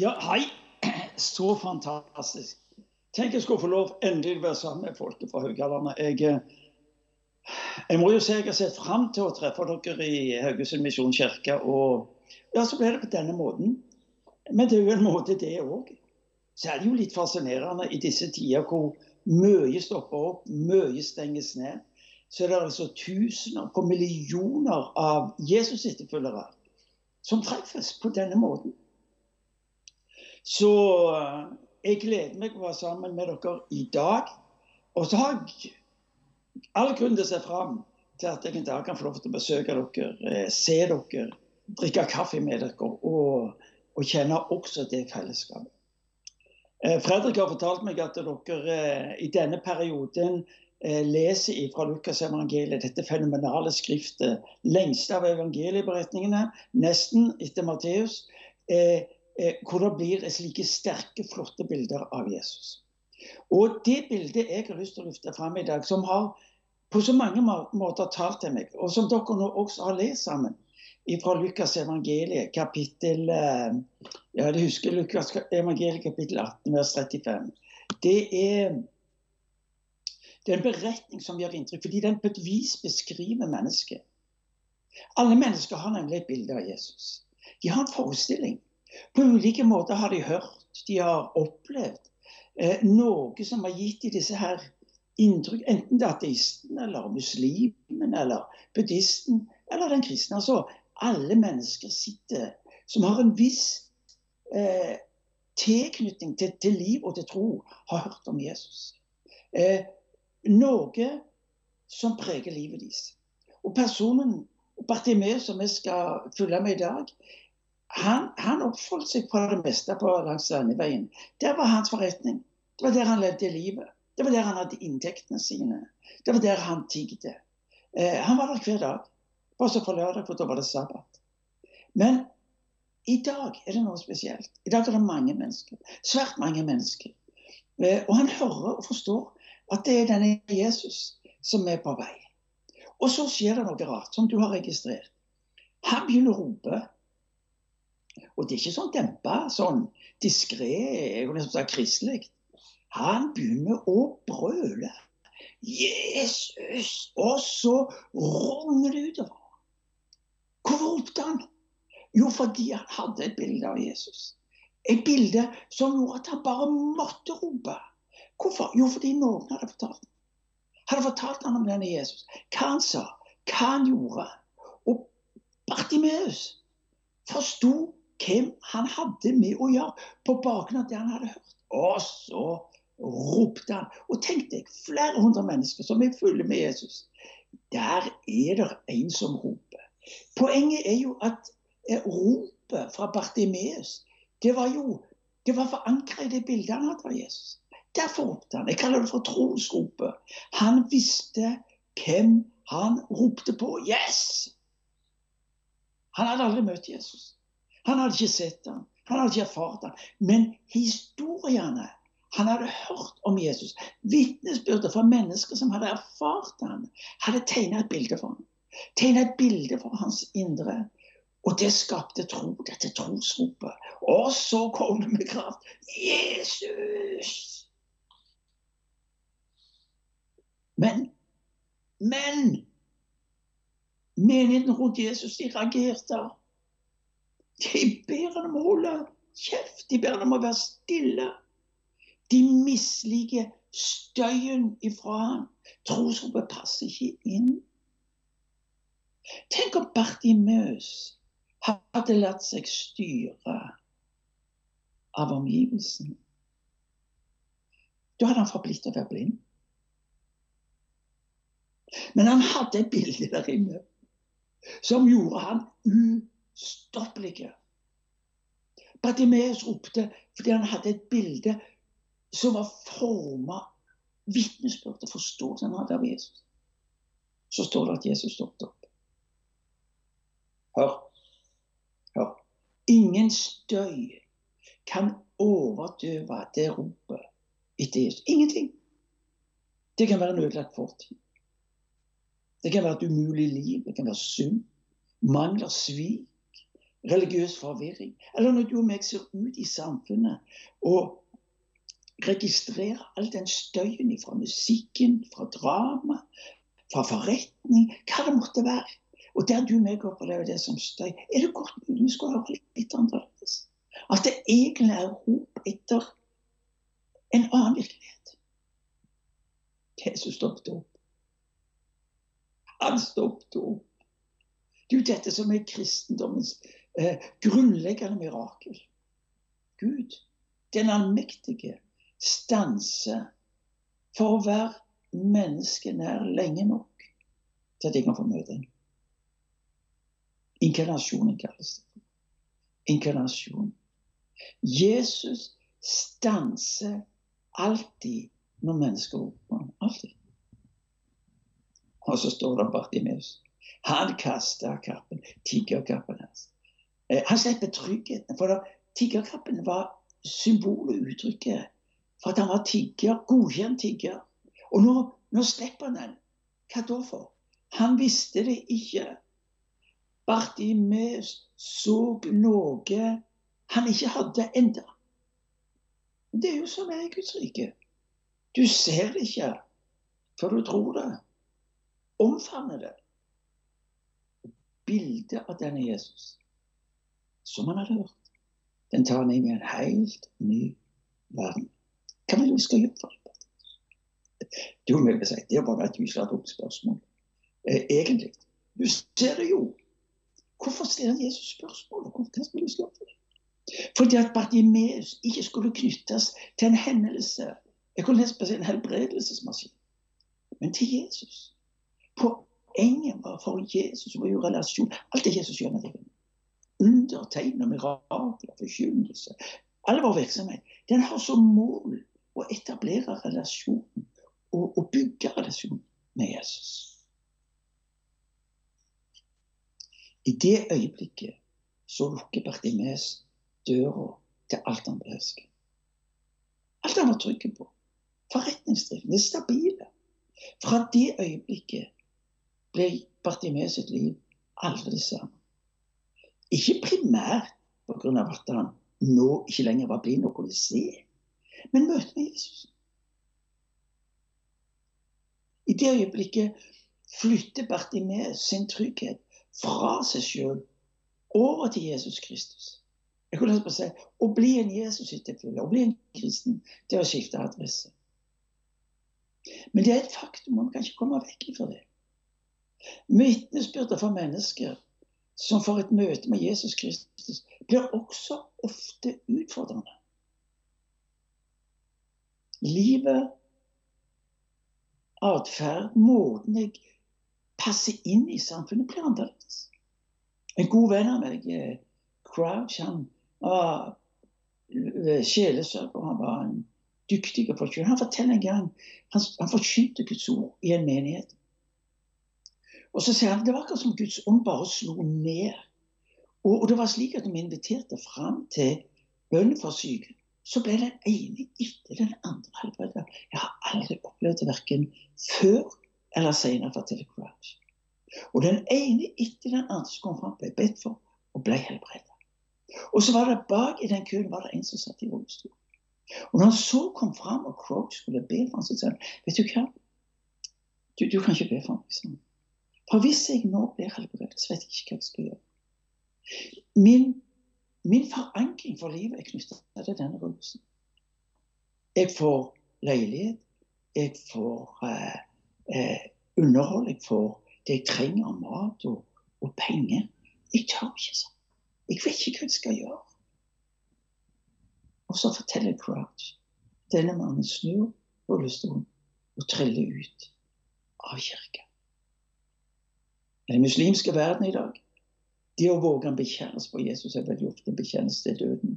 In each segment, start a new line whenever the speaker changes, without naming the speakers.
Ja, hei. Så fantastisk. Tenk jeg skulle få lov endelig være sammen med folket fra Haugalandet. Jeg, eh, jeg må jo si jeg har sett fram til å treffe dere i Haugesund misjonskirke. Og ja, så ble det på denne måten. Men det er jo en måte, det òg. Så er det jo litt fascinerende i disse tider hvor mye stopper opp, mye stenges ned. Så er det altså tusener på millioner av Jesus-etterfølgere som treffes på denne måten. Så eh, jeg gleder meg å være sammen med dere i dag. Og så har jeg all grunn til å se fram til at jeg en dag kan få lov til å besøke dere, eh, se dere, drikke kaffe med dere og, og kjenne også det fellesskapet. Eh, Fredrik har fortalt meg at dere i denne perioden leser fra Lukas evangeliet, dette fenomenale skriftet, lengste av evangelieberetningene, nesten etter Matteus. Eh, hvor det blir slike sterke, flotte bilder av Jesus. Og det bildet jeg har lyst til å løfte fram i dag, som har på så mange måter talt til meg, og som dere nå også har lest sammen, fra Lukas evangeliet, kapittel eh, ja, jeg husker Lukas evangeliet, kapittel 18, vers 35. Det er, det er en beretning som gjør inntrykk, fordi den på et vis beskriver mennesket. Alle mennesker har nemlig et bilde av Jesus. De har en forestilling. På ulike måter har de hørt, de har opplevd eh, noe som har gitt dem disse her inntrykk, enten det er ateisten eller muslimen eller buddhisten eller den kristne. Altså, alle mennesker sitter som har en viss eh, tilknytning til, til, liv og til tro, har hørt om Jesus. Eh, noe som preger livet deres. Og personen Bartimeus som vi skal følge med i dag, han, han oppholdt seg på det meste på langs landeveien. Det var hans forretning. Det var der han levde livet. Det var der han hadde inntektene sine. Det var der han tigde. Eh, han var der hver dag. Også på lørdag, for da var det sabbat. Men i dag er det noe spesielt. I dag er det mange mennesker. Svært mange mennesker. Eh, og han hører og forstår at det er denne Jesus som er på vei. Og så skjer det noe rart, som du har registrert. Han begynner å rope og det er ikke sånn dempa, sånn diskré liksom sånn kristelig. Han begynner å brøle. Jesus! Og så rogner det utover. Hvorfor ropte han? Jo, fordi han hadde et bilde av Jesus. Et bilde som gjorde at han bare måtte rope. Hvorfor? Jo, fordi noen hadde fortalt ham. Hadde fortalt ham om denne Jesus. Hva han sa, hva han gjorde. Og Bartimeus forsto hvem han hadde med å gjøre, på bakgrunn av det han hadde hørt. Og så ropte han. Og tenk deg, flere hundre mennesker som er fulle med Jesus. Der er det en som roper. Poenget er jo at eh, ropet fra Bartimeus, det var jo det var forankra i det bildet han hadde av Jesus. Derfor ropte han. Jeg kaller det for trosropet. Han visste hvem han ropte på. Yes! Han hadde aldri møtt Jesus. Han hadde ikke sett ham, han hadde ikke erfart ham. Men historiene han hadde hørt om Jesus, vitnesbyrder fra mennesker som hadde erfart ham, hadde tegnet et bilde for ham. Tegnet et bilde for hans indre. Og det skapte tro, dette trosropet. Og så kom det med kraft. Jesus! Men, men Menigheten rundt Jesus de reagerte. De ber ham om å holde kjeft. De ber ham om å være stille. De misliker støyen ifra ham. Trosropet passer ikke inn. Tenk om Bartimeus hadde latt seg styre av omgivelsene. Da hadde han forblitt å være blind. Men han hadde et bilde der inne som gjorde han ustoppelige. Bartimeus ropte fordi han hadde et bilde som var forma vitnesbyrd og forståelse han hadde av Jesus. Så står det at Jesus stoppet opp. Hør. Hør. Ingen støy kan overdøve det ropet etter Jesus. Ingenting. Det kan være en ødelagt fortid. Det kan være et umulig liv. Det kan være synd, mangler, svik, religiøs forvirring. Eller når du og meg ser ut i samfunnet og registrerer all den støyen fra musikken, fra drama, fra forretning, hva det måtte være. Og der du og meg opplever det som støy, er det godt mulig vi skulle høre litt annerledes. At det egentlig er rop etter en annen virkelighet. Jesus stoppet opp. Han stoppet opp. Jo dette som er kristendommens grunnleggende mirakel. Gud, den allmektige, stanser for å være menneske nær lenge nok til at jeg kan få møte ham. Inkarnasjonen kalles det. Inkarnasjon. Jesus stanser alltid når mennesker roper. Alltid. Og så står det Bartimeus. Han kasta kappen, tiggerkappen hans. Eh, han slipper tryggheten. For tiggerkappen var symbolet og uttrykket for at han var tigger, godkjent tigger. Og nå, nå slipper han den. Hva da for? Han visste det ikke. Bartimeus så noe han ikke hadde enda. Det er jo sånn er i Guds rike. Du ser det ikke før du tror det. Omfavner det Bildet av denne Jesus som han hadde hørt. Den tar han inn i en helt ny verden. Hva vil vi skal gjøre for det? Du vil si, Det er bare et usagt spørsmål. Eh, egentlig. Du ser det jo. Hvorfor stiller Jesus spørsmål? Hva skal du gjøre for det? Fordi at Bartimeus ikke skulle knyttes til en hendelse. Jeg kunne lest på en helbredelsesmaskin. Men til Jesus. Poenget var for Jesus var jo relasjon. Alt det Jesus gjør med deg. Under, tegn og mirakler, forkynnelse. All vår virksomhet. Den har som mål å etablere relasjon og, og bygge relasjon med Jesus. I det øyeblikket så lukker Bartimes døra til alt han behersker. Alt han var trygg på. Forretningsdriften, det stabile. Fra det øyeblikket ble Bartimeus sitt liv aldri det samme. Ikke primært pga. at han nå ikke lenger var blind og kunne se, men møtet med Jesus. I det øyeblikket flytter Bartimeus sin trygghet fra seg sjøl over til Jesus Kristus. Jeg kunne bare si, Å bli en Jesus-etterfølger, å bli en kristen, er å skifte adresse. Men det er et faktum, man kan ikke komme vekk fra det. Vitnesbyrder for mennesker som får et møte med Jesus Kristus, blir også ofte utfordrende. Livet, atferd, måten jeg passer inn i samfunnet, blir annerledes. En god venn av meg, eh, Crouch, han var eh, sjelesørger. Han var en dyktig forkynner. Han forteller en gang han, han forkynte Guds ord i en menighet. Og så sier han det var akkurat som Guds ånd bare slo ned. Og, og, det var slik at når vi inviterte fram til bønn for syke, så ble den ene etter den andre helbredet. Jeg har aldri opplevd det verken før eller senere, forteller Crouch. Og den ene etter den andre som kom fram, ble bedt for og ble helbredet. Og så var det bak i den køen var det en som satt i rullestol. Og når han så kom fram, og Crouch skulle be for ham, så sa han vet du hva, du, du kan ikke be for ham. For hvis jeg nå blir helbredet, så vet jeg ikke hva jeg skal gjøre. Min, min forankring for livet er knyttet til denne rusen. Jeg får leilighet, jeg får eh, eh, underhold, jeg får det jeg trenger av mat og, og, penger. Jeg tør ikke sånn. Jeg vet ikke hva jeg skal gjøre. Og så forteller Crouch denne mannen snur rullestolen og triller ut av kirka den muslimske verden i dag, det å våge å bekjennes på Jesus er vel gjort en bekjennelse til døden.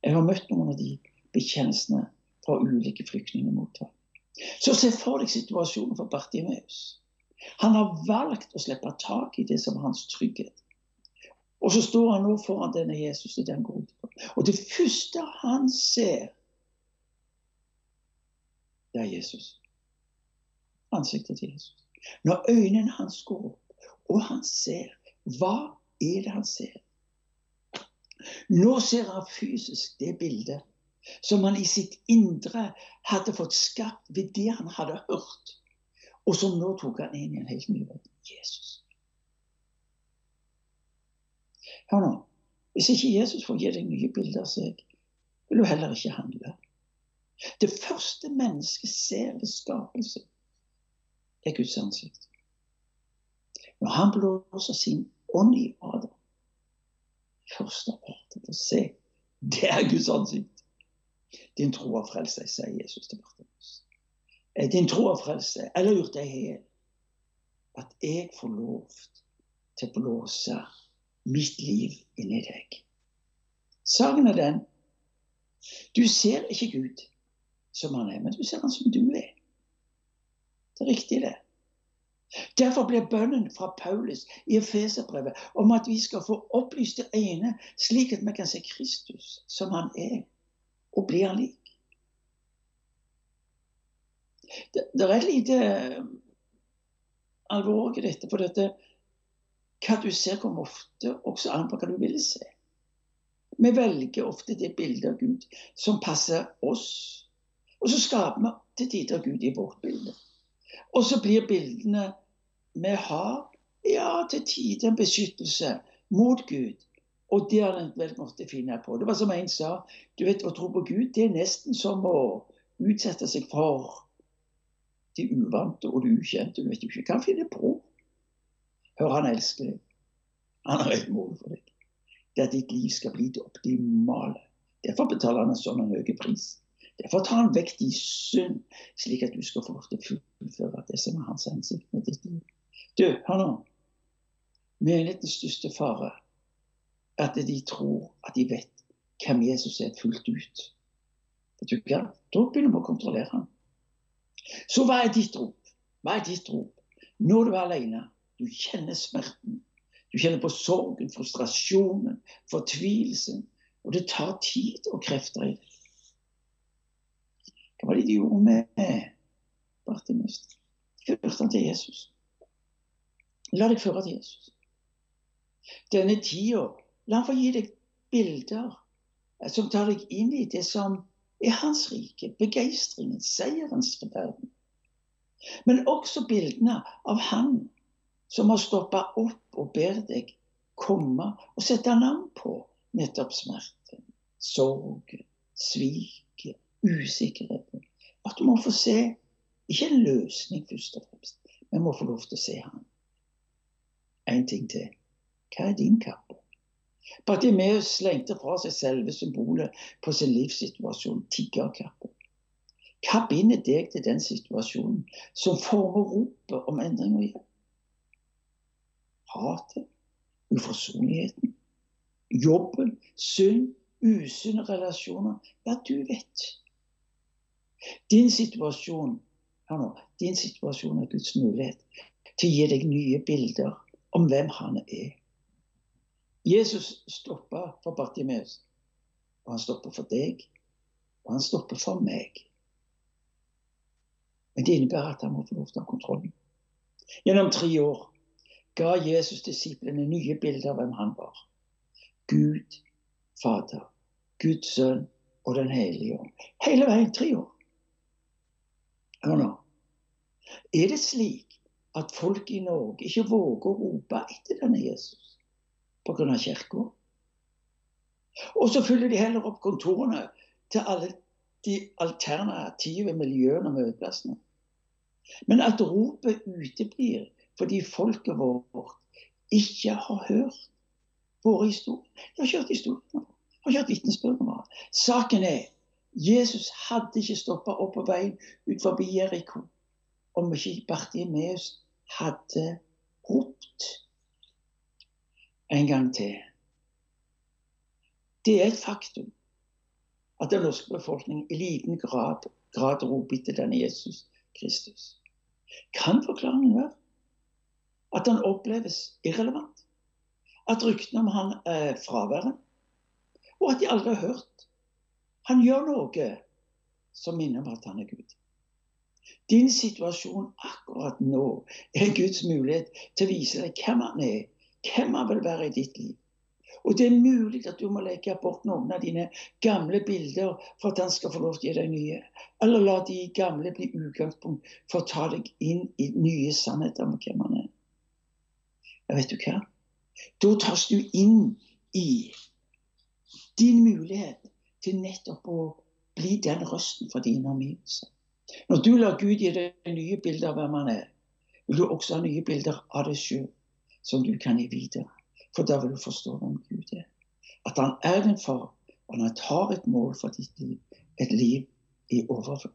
Jeg har møtt noen av de bekjennelsene fra ulike flyktningmottak. Så se for deg situasjonen for Bartimeus. Han har valgt å slippe tak i det som er hans trygghet. Og så står han nå foran denne Jesus og går ut på. Og det første han ser, det er Jesus. Ansiktet til Jesus. Når øynene hans går opp, og han ser hva er det han ser? Nå ser han fysisk det bildet som han i sitt indre hadde fått skapt ved det han hadde hørt, og som nå tok han inn i en helt ny verden. Jesus. Hør nå. Hvis ikke Jesus får gi deg nye bilder av seg, vil du heller ikke handle. Det første mennesket ser ved skapelse, er Guds ansikt. Når han blåser sin ånd i Adam, første parte til å se, det er Guds ansikt. Din tro har frelst deg, sier Jesus til Bartimus. Eh, din tro har frelst deg, eller gjort deg hel. At jeg får lov til å blåse mitt liv inni deg. Saken er den du ser ikke Gud som han er, men du ser han som du er. Det er riktig, det. Derfor blir bønnen fra Paulus i Efeserbrevet om at vi skal få opplyst det ene, slik at vi kan se Kristus som han er, og bli han lik. Det, det er et lite alvor i dette, for dette hva du ser, kommer ofte også an på hva du vil se. Vi velger ofte det bildet av Gud som passer oss. Og så skaper vi til tider Gud i vårt bilde. Og så blir bildene vi har, ja, til tider en beskyttelse mot Gud. Og det har en vel måtte finne på. Det var som en sa, du vet, å tro på Gud det er nesten som å utsette seg for de uvante og det ukjente. Du vet jo ikke hva han finner på. Hør, han elsker deg. Han har et mål for deg. Det er at ditt liv skal bli det optimale. Derfor betaler han en sånn høy pris. Derfor tar han vekk de synd, slik at du skal få lov til å fullføre det som er hans hensikt med ditt liv. Du, hør nå. Menighetens største fare er at de tror at de vet hvem Jesus er fullt ut. Vet du hva? Da begynner vi å kontrollere ham. Så hva er ditt rop? Hva er ditt rop? Når du er alene, du kjenner smerten. Du kjenner på sorgen, frustrasjonen, fortvilelsen. Og det tar tid og krefter i det. Hva var det de gjorde med Bartimus? De førte han til Jesus. La deg føre til Jesus. Denne tida, la han få gi deg bilder som tar deg inn i det som er hans rike, begeistringen, seierens verden. Men også bildene av han som har stoppa opp og ber deg komme og sette navn på nettopp smerten, sorgen, sviket, usikkerheten. At du må få se ikke en løsning først og fremst, men må få lov til å se han. En ting til. Hva er din kappe? Bartimeus slengte fra seg selve symbolet på sin livssituasjon, tiggerkappen. Hva binder deg til den situasjonen som former ropet om endring og hjelp? Hatet, uforsonligheten, jobben, synd, usunne relasjoner. Ja, du vet. Din situasjon, nå, din situasjon er Guds mulighet til å gi deg nye bilder om hvem han er. Jesus stoppa for Bartimeus, og han stopper for deg, og han stopper for meg. Men det innebærer at han må få lov til å ha kontrollen. Gjennom tre år ga Jesus disiplene nye bilder av hvem han var. Gud, Fader, Guds sønn og Den hellige ånd. Hele veien tre år. Hør nå. Er det slik at folk i Norge ikke våger å rope etter denne Jesus pga. kirka? Og så fyller de heller opp kontorene til alle de alternative miljøene og møteplassene. Men at ropet uteblir fordi folket vårt ikke har hørt våre historier. De har ikke hørt historiene våre. De har ikke hørt vitnesbyrdene våre. Saken er Jesus hadde ikke stoppa opp på veien ut forbi Jeriko om ikke Bartimeus hadde ropt en gang til. Det er et faktum at den norske befolkningen i liten grad, grad roper etter denne Jesus Kristus. Kan forklaringen være at han oppleves irrelevant? At ryktene om han er fraværende? Og at de aldri har hørt han gjør noe som minner om at han er Gud. Din situasjon akkurat nå er Guds mulighet til å vise deg hvem han er hvem han vil være i ditt liv. Og det er mulig at du må legge bort noen av dine gamle bilder for at han skal få lov til å gi deg nye. Eller la de gamle bli utgangspunkt for å ta deg inn i nye sannheter om hvem han er. Ja, vet du hva? Da tas du inn i din mulighet til nettopp å bli den røsten for dine omgivelser. Når du lar Gud gi deg nye bilder av hvem han er, vil du også ha nye bilder av deg sjøl som du kan gi videre. For da vil du forstå hvem Gud er. At han er din far, og han har et mål for ditt liv. Et liv i overflod.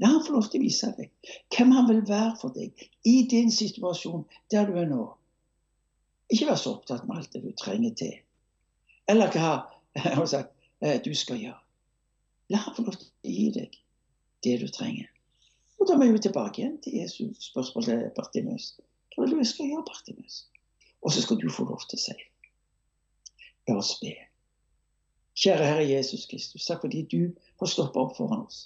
La han få lov til å vise deg hvem han vil være for deg i din situasjon der du er nå. Ikke vær så opptatt med alt det du trenger til, eller hva sagt, eh, du skal gjøre. La han få lov til å gi deg det du trenger. Og Da er vi tilbake igjen til Jesus spørsmål til Bartimus. Hva vil du jeg skal gjøre, Bartimus? Og så skal du få lov til å si La oss be. Kjære Herre Jesus Kristus, takk fordi du har stoppet opp foran oss.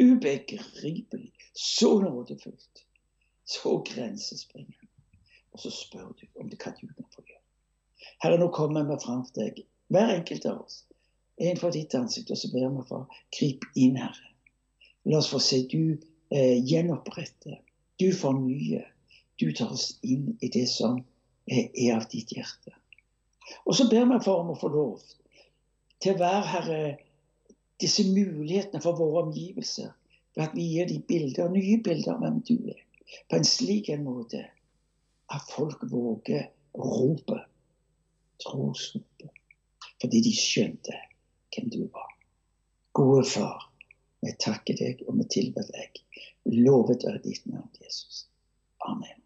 Ubegripelig, så nådefullt, så grensesprengende. Og så spør du om det kan du kan få gjøre. Herre, nå kommer vi fram til deg, hver enkelt av oss. En for ditt ansikt, og så ber vi for grip inn, Herre. La oss få se du eh, gjenopprette. Du fornyer. Du tar oss inn i det som er av ditt hjerte. Og så ber vi for om å få lov til å være, Herre, disse mulighetene for våre omgivelser. Ved at vi gir dem bilder, nye bilder av hvem du er. På en slik en måte at folk våger rope. Trosropet. Fordi de skjønte hvem du var. Gode far, vi takker deg og vi tilber deg. Lovet er ditt navn, Jesus. Amen.